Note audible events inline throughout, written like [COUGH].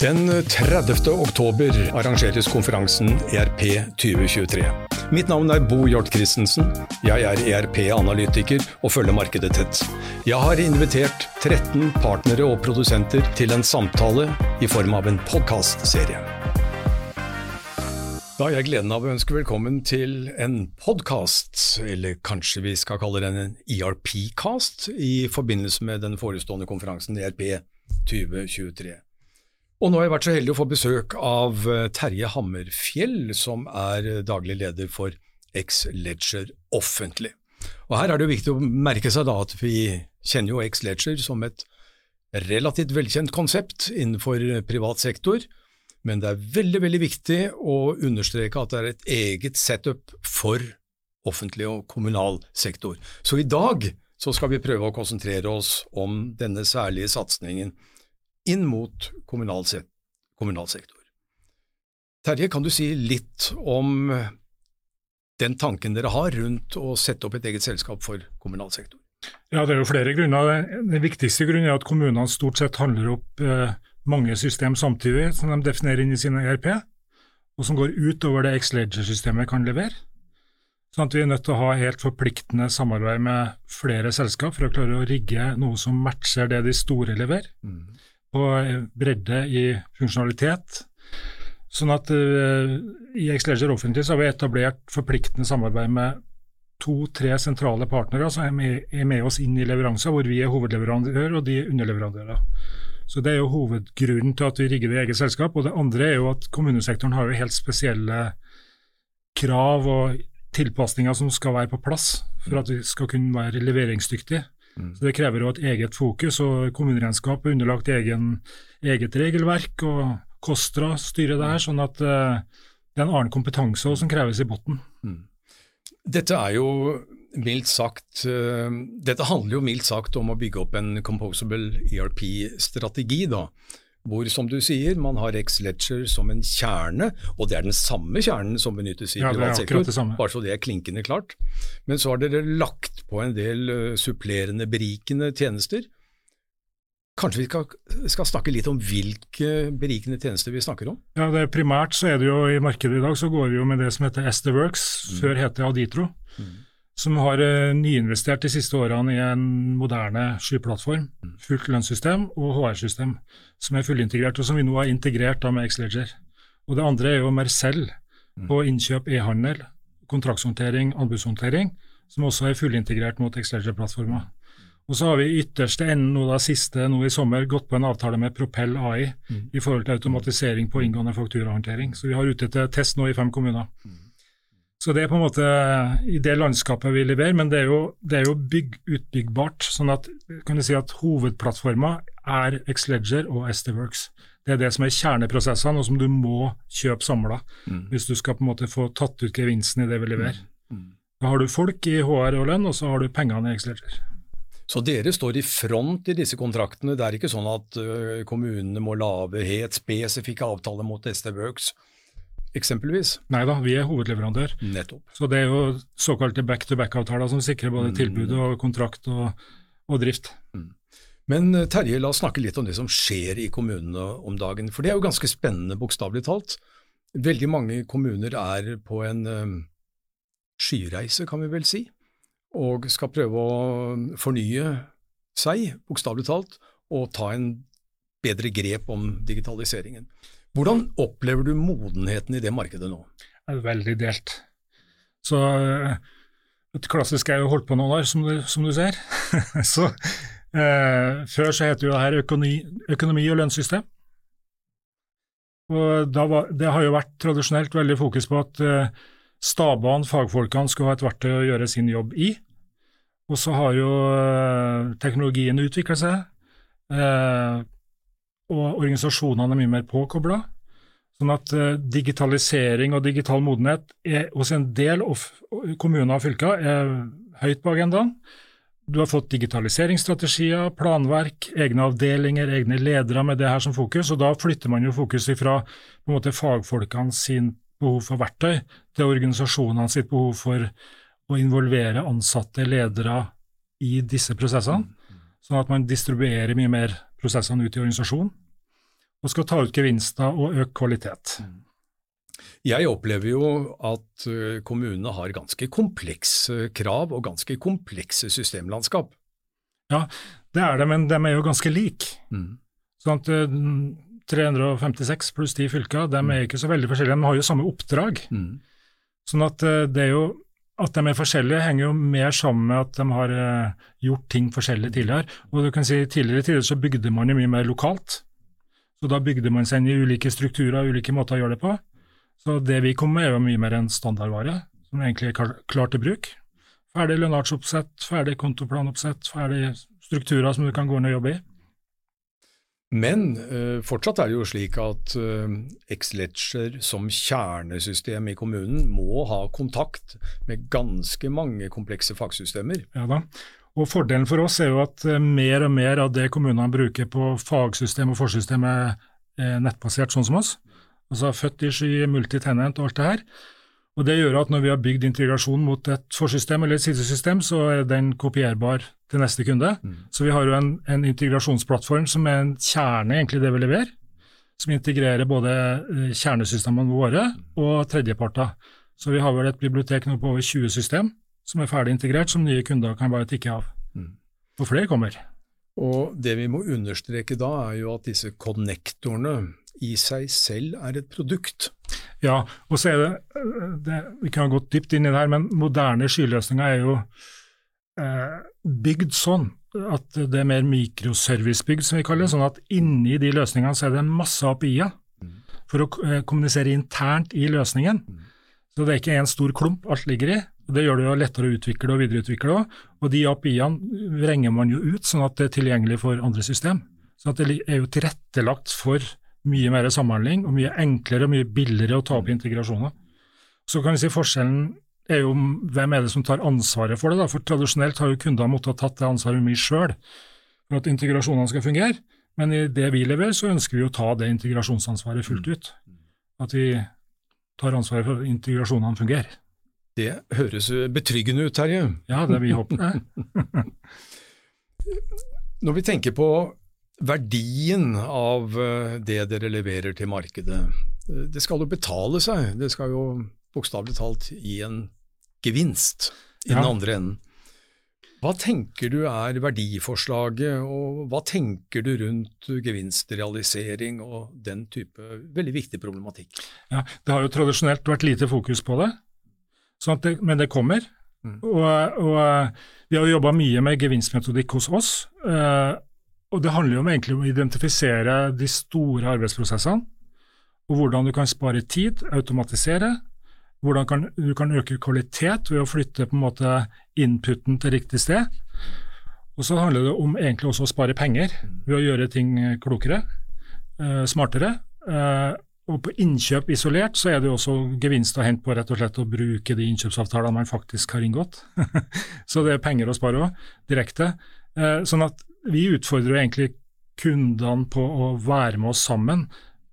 Den 30. oktober arrangeres konferansen ERP 2023. Mitt navn er Bo Hjort Christensen. Jeg er ERP-analytiker og følger markedet tett. Jeg har invitert 13 partnere og produsenter til en samtale i form av en podkastserie. Da har jeg gleden av å ønske velkommen til en podkast, eller kanskje vi skal kalle den en ERP-cast, i forbindelse med den forestående konferansen ERP 2023. Og nå har jeg vært så heldig å få besøk av eh, Terje Hammerfjell, som er eh, daglig leder for X-Ledger offentlig. Og Her er det jo viktig å merke seg da at vi kjenner jo X-Ledger som et relativt velkjent konsept innenfor privat sektor, men det er veldig veldig viktig å understreke at det er et eget setup for offentlig og kommunal sektor. Så i dag så skal vi prøve å konsentrere oss om denne særlige satsingen inn mot kommunal, kommunal sektor. Terje, kan du si litt om den tanken dere har rundt å sette opp et eget selskap for kommunal sektor? Ja, Det er jo flere grunner. Den viktigste grunnen er at kommunene stort sett handler opp eh, mange system samtidig, som de definerer inn i sine ERP, og som går utover det X-Ledger-systemet kan levere. Sånn at Vi er nødt til å ha helt forpliktende samarbeid med flere selskap for å klare å rigge noe som matcher det de store leverer. Mm og bredde i funksjonalitet. Sånn at uh, I Xleger offentlig så har vi etablert forpliktende samarbeid med to-tre sentrale partnere som er med, er med, oss inn i leveranser, hvor vi er hovedleverandør og de er underleverandører. Så Det er jo hovedgrunnen til at vi rigger det i eget selskap. Og det andre er jo at kommunesektoren har jo helt spesielle krav og tilpasninger som skal være på plass for at vi skal kunne være leveringsdyktige. Mm. Så Det krever jo et eget fokus, og kommuneregnskap er underlagt egen, eget regelverk. og KOSTRA styrer det her, sånn at uh, det er en annen kompetanse også, som kreves i bunnen. Mm. Dette er jo mildt sagt uh, Dette handler jo mildt sagt om å bygge opp en composable ERP-strategi, da hvor, som du sier, man har X-Ledger som en kjerne, og det er den samme kjernen som benyttes i ja, privat sektor, bare så det er klinkende klart. Men så har dere lagt på en del uh, supplerende, berikende tjenester. Kanskje vi skal, skal, snakke litt om hvilke berikende tjenester vi snakker om? Ja, det er Primært så er det jo i markedet i dag så går vi jo med det som heter Esterworks, mm. før het det Aditro. Mm som har uh, nyinvestert de siste årene i en moderne skyplattform, fullt lønnssystem og HR-system, som er fullintegrert, og som vi nå har integrert da med Xleger. Og Det andre er jo Mercell mm. på innkjøp, e-handel, kontraktshåndtering, anbudshåndtering, som også er fullintegrert mot Xleger-plattforma. Og så har vi i ytterste enden nå da siste nå i sommer gått på en avtale med Propell AI mm. i forhold til automatisering på inngående fakturahåndtering. Så vi har ute til test nå i fem kommuner. Mm. Så det er på en måte i det landskapet vi leverer, men det er jo, det er jo bygg, utbyggbart. sånn at kan du si at hovedplattforma er Xledger og STWorks. Det er det som er kjerneprosessene, og som du må kjøpe samla mm. hvis du skal på en måte få tatt ut gevinsten i det vi leverer. Mm. Mm. Da har du folk i HR og lønn, og så har du pengene i Xledger. Så dere står i front i disse kontraktene. Det er ikke sånn at kommunene må lage helt spesifikke avtaler mot STWorks eksempelvis? Nei da, vi er hovedleverandør. Nettopp. Så det er jo såkalte back-to-back-avtaler som sikrer både mm. tilbud og kontrakt og, og drift. Mm. Men eh, Terje, la oss snakke litt om det som skjer i kommunene om dagen. For det er jo ganske spennende, bokstavelig talt. Veldig mange kommuner er på en um, skyreise, kan vi vel si, og skal prøve å fornye seg, bokstavelig talt, og ta en bedre grep om digitaliseringen. Hvordan opplever du modenheten i det markedet nå? Det er veldig delt. Så eh, et klassisk er jo holdt på noen år, som du, som du ser. [LAUGHS] så eh, Før så het jo det her økonomi, økonomi og lønnssystem. Og var, Det har jo vært tradisjonelt veldig fokus på at eh, stabene, fagfolkene, skulle ha et verktøy å gjøre sin jobb i. Og så har jo eh, teknologien utvikla seg. Eh, og organisasjonene er mye mer påkobla. Sånn at uh, digitalisering og digital modenhet er, hos en del kommuner og fylker er høyt på agendaen. Du har fått digitaliseringsstrategier, planverk, egne avdelinger, egne ledere med det her som fokus, og da flytter man jo fokus fra på en måte fagfolkene sin behov for verktøy til organisasjonene sitt behov for å involvere ansatte ledere i disse prosessene, sånn at man distribuerer mye mer prosessene ut i organisasjonen. Og skal ta ut gevinster og øke kvalitet. Jeg opplever jo at kommunene har ganske komplekse krav og ganske komplekse systemlandskap. Ja, det er det, men de er jo ganske like. Mm. Sånn at eh, 356 pluss 10 fylker, de er ikke så veldig forskjellige, de har jo samme oppdrag. Mm. Sånn at det er jo at de er forskjellige, henger jo mer sammen med at de har gjort ting forskjellig tidligere. Og du kan si Tidligere tider så bygde man jo mye mer lokalt. Så Da bygde man seg inn i ulike strukturer og ulike måter å gjøre det på. Så det vi kom med, er jo mye mer en standardvare, som egentlig er klar, til bruk. Ferdig lønnartsoppsett, ferdig kontoplanoppsett, ferdig strukturer som du kan gå inn og jobbe i. Men eh, fortsatt er det jo slik at eh, X-Ledger som kjernesystem i kommunen må ha kontakt med ganske mange komplekse fagsystemer. Ja da. Og Fordelen for oss er jo at eh, mer og mer av det kommunene bruker på fagsystem og forsystem er er nettbasert, sånn som oss. Altså født i sky, multitenent og alt det her. Og Det gjør at når vi har bygd integrasjon mot et forsystem eller et sidesystem, så er den kopierbar til neste kunde. Så vi har jo en, en integrasjonsplattform som er en kjerne egentlig det vi leverer, som integrerer både eh, kjernesystemene våre og tredjeparter. Så vi har vel et bibliotek nå på over 20 system som er ferdig integrert, som nye kunder kan bare tikke av. Og flere kommer. Og det vi må understreke da, er jo at disse konnektorene i seg selv er et produkt. Ja, og så er det, det Vi kan ha gått dypt inn i det her, men moderne skyløsninger er jo eh, bygd sånn at det er mer mikroservicebygd, som vi kaller det. Sånn at inni de løsningene så er det masse API-er for å eh, kommunisere internt i løsningen. Så det er ikke en stor klump alt ligger i. Det gjør det jo lettere å utvikle og videreutvikle òg. Og de API-ene vrenger man jo ut sånn at det er tilgjengelig for andre system. Så at det er jo tilrettelagt for mye mer samhandling og mye enklere og mye billigere å ta opp integrasjoner. Så kan vi si forskjellen er jo hvem er det som tar ansvaret for det. da, for Tradisjonelt har jo kundene måttet ha tatt det ansvaret mye sjøl for at integrasjonene skal fungere. Men i det vi leverer, så ønsker vi å ta det integrasjonsansvaret fullt ut. At vi tar ansvaret for at integrasjonene fungerer. Det høres betryggende ut, Terje. Ja, det er vi håper det. Når vi tenker på verdien av eh, det dere leverer til markedet, eh, det skal jo betale seg. Det skal jo bokstavelig talt gi en gevinst i den Ja. andre enden. Hva tenker du er verdiforslaget, og hva tenker du rundt gevinstrealisering og den type veldig viktig problematikk? Ja, det har jo tradisjonelt vært lite fokus på det, sånn det men det kommer. Mm. Og, og vi har jo jobba mye med gevinstmetodikk hos oss. eh, og det handler jo om egentlig om å identifisere de store arbeidsprosessene, og hvordan du kan spare tid, automatisere, hvordan kan, du kan øke kvalitet ved å flytte på en måte inputen til riktig sted. Og så handler det om egentlig også å spare penger ved å gjøre ting eh, klokere, eh, smartere. Og på innkjøp isolert så er det jo også gevinst å hente på rett og slett å bruke de innkjøpsavtalene man faktisk har inngått. [LAUGHS] så det er penger å spare òg, direkte. Eh, sånn at vi utfordrer jo egentlig kundene på å være med oss sammen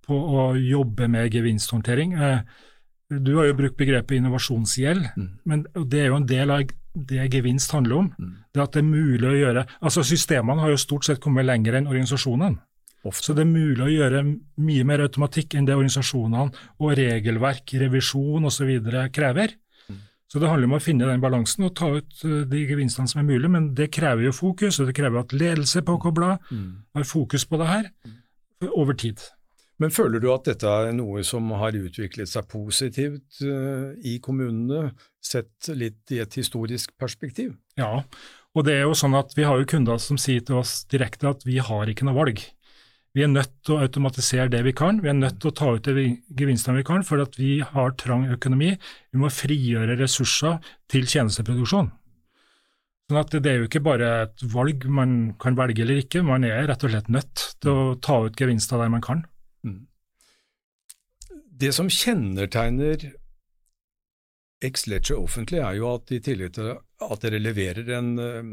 på å jobbe med gevinsthåndtering. Eh, du har jo brukt begrepet innovasjonsgjeld, Mm. men det er jo en del av det gevinst handler om. Mm. Det at det er mulig å gjøre Altså Systemene har jo stort sett kommet lenger enn organisasjonene. Ofte. Så det er mulig å gjøre mye mer automatikk enn det organisasjonene og regelverk, revisjon osv. krever. Mm. Så det handler om å finne den balansen og ta ut eh, de gevinstene som er mulig, men det krever jo fokus, og det krever at ledelse er påkobla, Mm. har fokus på det her over tid. Men føler du at dette er noe som har utviklet seg positivt eh, i kommunene, sett litt i et historisk perspektiv? Ja, og det er jo sånn at vi har jo kunder som sier til oss direkte at vi har ikke noe valg. Vi er nødt til å automatisere det vi kan, vi er nødt til å ta ut de gevinstene vi kan, for at vi har trang økonomi. Vi må frigjøre ressurser til tjenesteproduksjon. Sånn at Det er jo ikke bare et valg man kan velge eller ikke, man er rett og slett nødt til å ta ut gevinster der man kan. Det som kjennetegner X-Ledger offentlig, er jo at i tillegg til at dere leverer en, eh,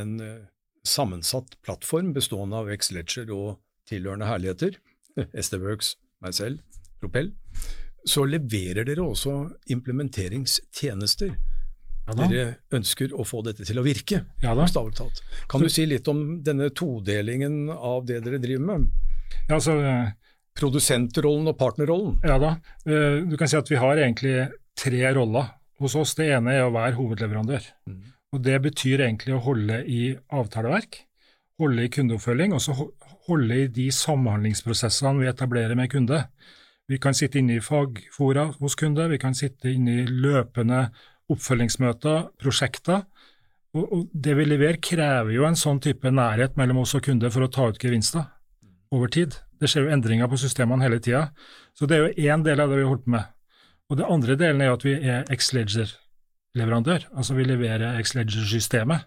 en eh, sammensatt plattform bestående av X-Ledger og tilhørende herligheter, [LAUGHS] SD-Works, meg selv, Propell, så leverer dere også implementeringstjenester. Ja. Dere ønsker å få dette til å virke, Ja. Kan du si litt om denne todelingen av det dere driver med? Ja, altså, produsentrollen og partnerrollen? Ja da, eh, du kan si at vi har egentlig tre roller hos oss. Det ene er å være hovedleverandør. Mm. Og Det betyr egentlig å holde i avtaleverk, holde i kundeoppfølging, og så holde i de samhandlingsprosessene vi etablerer med kunde. Vi kan sitte inne i fagfora hos kunde, vi kan sitte inne i løpende oppfølgingsmøter, prosjekter. Og, Det vi leverer, krever jo en sånn type nærhet mellom oss og kunde for å ta ut gevinster over tid. Det skjer jo endringer på systemene hele tida. Så det er jo én del av det vi har holdt på med. Og det andre delen er jo at vi er X-Ledger-leverandør. Altså vi leverer X-Ledger-systemet.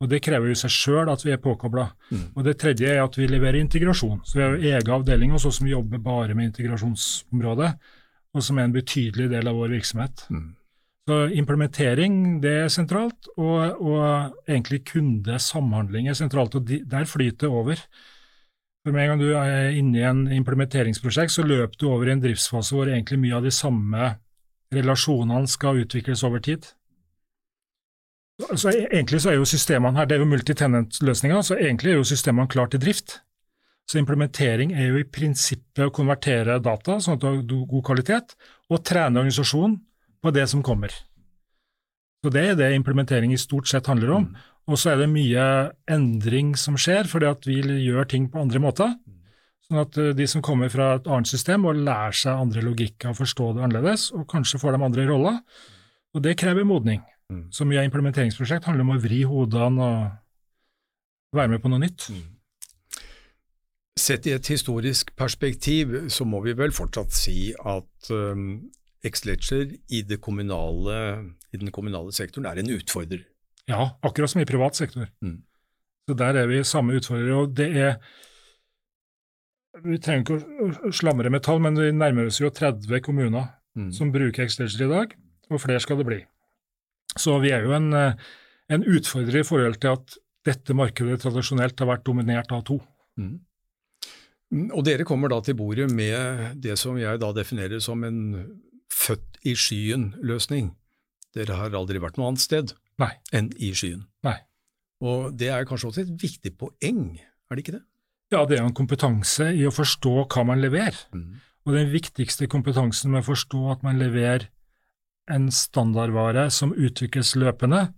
Og Det krever jo seg sjøl at vi er påkobla. Mm. Og det tredje er at vi leverer integrasjon. Så vi har jo egen avdeling også som jobber bare med integrasjonsområdet, og som er en betydelig del av vår virksomhet. Mm. Så implementering det er sentralt, og, og egentlig kundesamhandling er sentralt. og de, Der flyter det over. For Med en gang du er inne i en implementeringsprosjekt, så løper du over i en driftsfase hvor egentlig mye av de samme relasjonene skal utvikles over tid. Så Egentlig så er jo systemene her, det er jo multitenant-løsninger, så egentlig er jo systemene klare til drift. Så implementering er jo i prinsippet å konvertere data sånn at du har god kvalitet, og trene organisasjonen på det som kommer. Så Det er det implementering i stort sett handler om. Og så er det mye endring som skjer, fordi at vi gjør ting på andre måter. Sånn at eh, de som kommer fra et annet system, må lære seg andre logikker og forstå det annerledes, og kanskje får de andre roller. Og det krever modning. Mm. Så mye av implementeringsprosjekt handler om å vri hodene og være med på noe nytt. Mm. Sett i et historisk perspektiv så må vi vel fortsatt si at um, X-Ledger i, i, den kommunale sektoren er en utfordrer. Ja, akkurat som i privat sektor. Mm. Så der er vi samme utfordrer. Og det er Vi trenger ikke å slamre med tall, men vi nærmer oss jo 30 kommuner mm. som bruker X-Ledger i dag, og flere skal det bli. Så vi er jo en, en, utfordrer i forhold til at dette markedet tradisjonelt har vært dominert av to. Mm. Og dere kommer da til bordet med det som jeg da definerer som en født i skyen-løsning. Dere har aldri vært noe annet sted Nei. enn i skyen. Nei. Og det er kanskje også et viktig poeng, er det ikke det? Ja, det er en kompetanse i å forstå hva man leverer. Mm. Og den viktigste kompetansen med å forstå at man leverer en standardvare som utvikles løpende,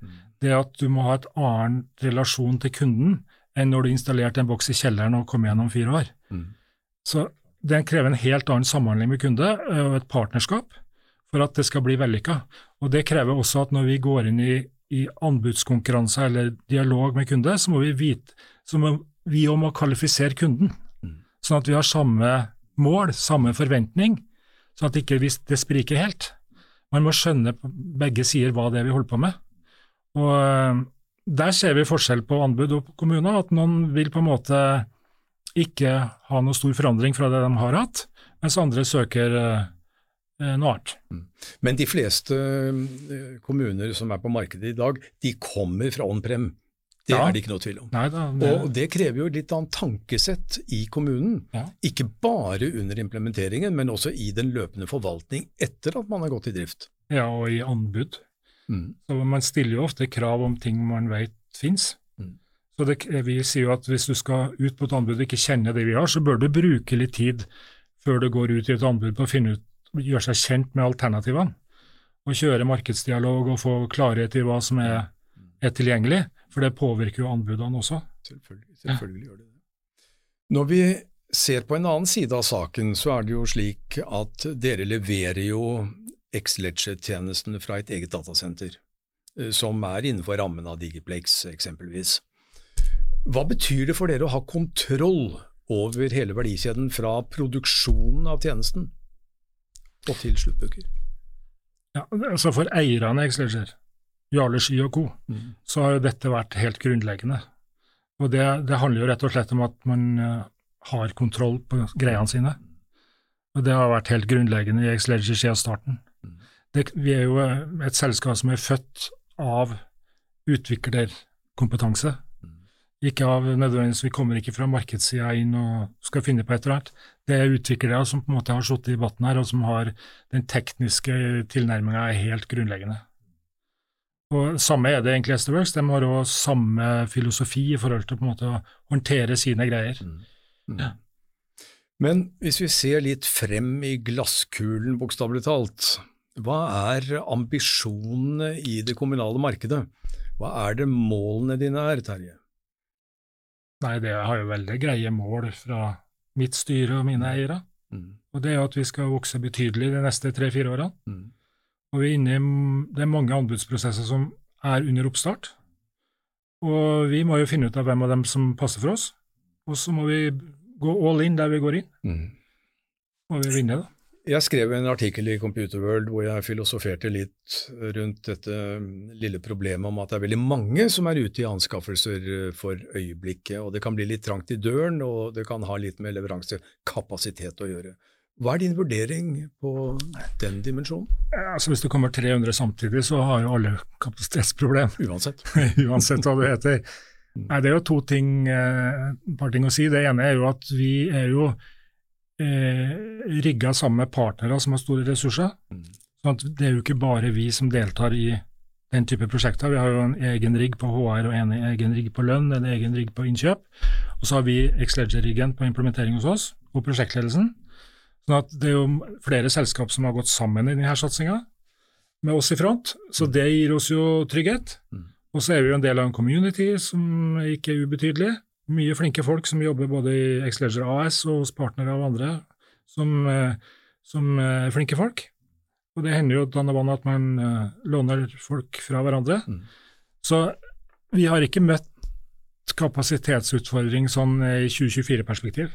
det at du må ha et annen relasjon til kunden enn når du installerte en boks i kjelleren og kom gjennom fire år. Mm. Så den krever en helt annen samhandling med kunde og et partnerskap for at det skal bli vellykka. Og Det krever også at når vi går inn i, i anbudskonkurranse eller dialog med kunde, så må vi vite, så må vi òg må kvalifisere kunden. Mm. Sånn at vi har samme mål, samme forventning, sånn at ikke det spriker helt. Man må skjønne på begge sider hva det er vi holder på med. Og eh, Der ser vi forskjell på anbud og kommuner, at noen vil på en måte ikke ha noe stor forandring fra det de har hatt, mens andre søker eh, Eh, noe annet. Mm. Men de fleste kommuner som er på markedet i dag, de kommer fra on-prem. Det ja. er det ikke noe tvil om. Nei, da, det... Og det krever jo litt annet tankesett i kommunen. Ja. Ikke bare under implementeringen, men også i den løpende forvaltning etter at man har gått i drift. Ja, og i anbud. Mm. Så Man stiller jo ofte krav om ting man vet fins. Mm. Så det, vi sier jo at hvis du skal ut på et anbud og ikke kjenner det vi har, så bør du bruke litt tid før du går ut i et anbud på å finne ut gjøre seg kjent med alternativene. Og kjøre markedsdialog og få klarhet i hva som er, er tilgjengelig. For det påvirker jo anbudene også. Selvfølgelig, selvfølgelig ja. gjør det det. Når vi ser på en annen side av saken, så er det jo slik at dere leverer jo X-Ledger-tjenestene fra et eget datasenter, eh, som er innenfor rammen av Digiplex eksempelvis. Hva betyr det for dere å ha kontroll over hele verdikjeden fra produksjonen av tjenesten og til sluttbruker. Ja, altså For eierne i Xleger, Jarle Sky og co., mm. så har jo dette vært helt grunnleggende. Og det, det, handler jo rett og slett om at man uh, har kontroll på greiene sine. Og det har vært helt grunnleggende i X-Leger siden starten. Mm. Det, vi er jo eh, et selskap som er født av utviklerkompetanse. Ikke av nødvendigvis, Vi kommer ikke fra markedssida inn og skal finne på et eller annet. Det er utviklere som på en måte har sittet i debatten her, og som har den tekniske tilnærminga er helt grunnleggende. Og Samme er det egentlig Esterworks. De har òg samme filosofi i forhold til på en måte å håndtere sine greier. Mm. Mm. Ja. Men hvis vi ser litt frem i glasskulen, bokstavelig talt, hva er ambisjonene i det kommunale markedet? Hva er det målene dine er, Terje? Nei, det har jo veldig greie mål fra mitt styre og mine eiere. Mm. Og det er at vi skal vokse betydelig de neste tre-fire årene. Mm. Og vi er inne i det er mange anbudsprosesser som er under oppstart. Og vi må jo finne ut av hvem av dem som passer for oss. Og så må vi gå all in der vi går inn. Mm. Og vi vinne, da. Jeg skrev en artikkel i Computerworld hvor jeg filosoferte litt rundt dette lille problemet om at det er veldig mange som er ute i anskaffelser for øyeblikket, og det kan bli litt trangt i døren, og det kan ha litt med leveransekapasitet å gjøre. Hva er din vurdering på den dimensjonen? Altså Hvis det kommer 300 samtidig, så har jo alle kapasitetsproblem. [LAUGHS] Uansett. [LAUGHS] Uansett hva det heter. Nei, Det er jo to ting, eh, par ting å si. Det ene er jo at vi er jo eh, rigga sammen med partnere som har store ressurser. Mm. Sånn at det er jo ikke bare vi som deltar i den type prosjekter. Vi har jo en egen rigg på HR og en egen rigg på lønn, en egen rigg på innkjøp. Og så har vi Xledger-riggen på implementering hos oss, og prosjektledelsen. Sånn at det er jo flere selskap som har gått sammen i denne satsinga, med oss i front. Så det gir oss jo trygghet. Mm. Og så er vi jo en del av en community som ikke er ubetydelig mye flinke folk som jobber både i Xleger AS og hos partnere og andre, som, eh, som er flinke folk. Og det hender jo at man uh, låner folk fra hverandre. Mm. Så vi har ikke møtt kapasitetsutfordring sånn i 2024-perspektiv.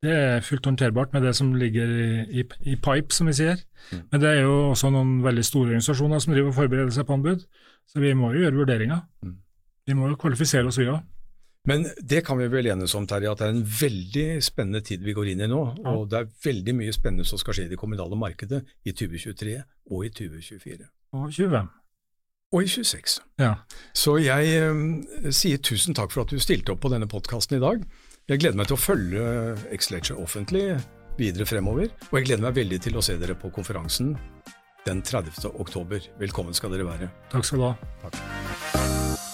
Det er fullt håndterbart med det som ligger i, i, pipe, som vi sier. Mm. Men det er jo også noen veldig store organisasjoner som driver og forbereder seg på anbud, så vi må jo gjøre vurderinger. Mm. Vi må jo kvalifisere oss, vi òg. Men det kan vi vel enes om, Terje, at det er en veldig spennende tid vi går inn i nå. Ja. Og det er veldig mye spennende som skal skje i det kommunale markedet i 2023 og i 2024. Og 25. Og i 26. Ja. Så jeg um, sier tusen takk for at du stilte opp på denne podkasten i dag. Jeg gleder meg til å følge X-Lecture offentlig videre fremover, og jeg gleder meg veldig til å se dere på konferansen den 30. oktober. Velkommen skal dere være. Takk skal du ha. Takk.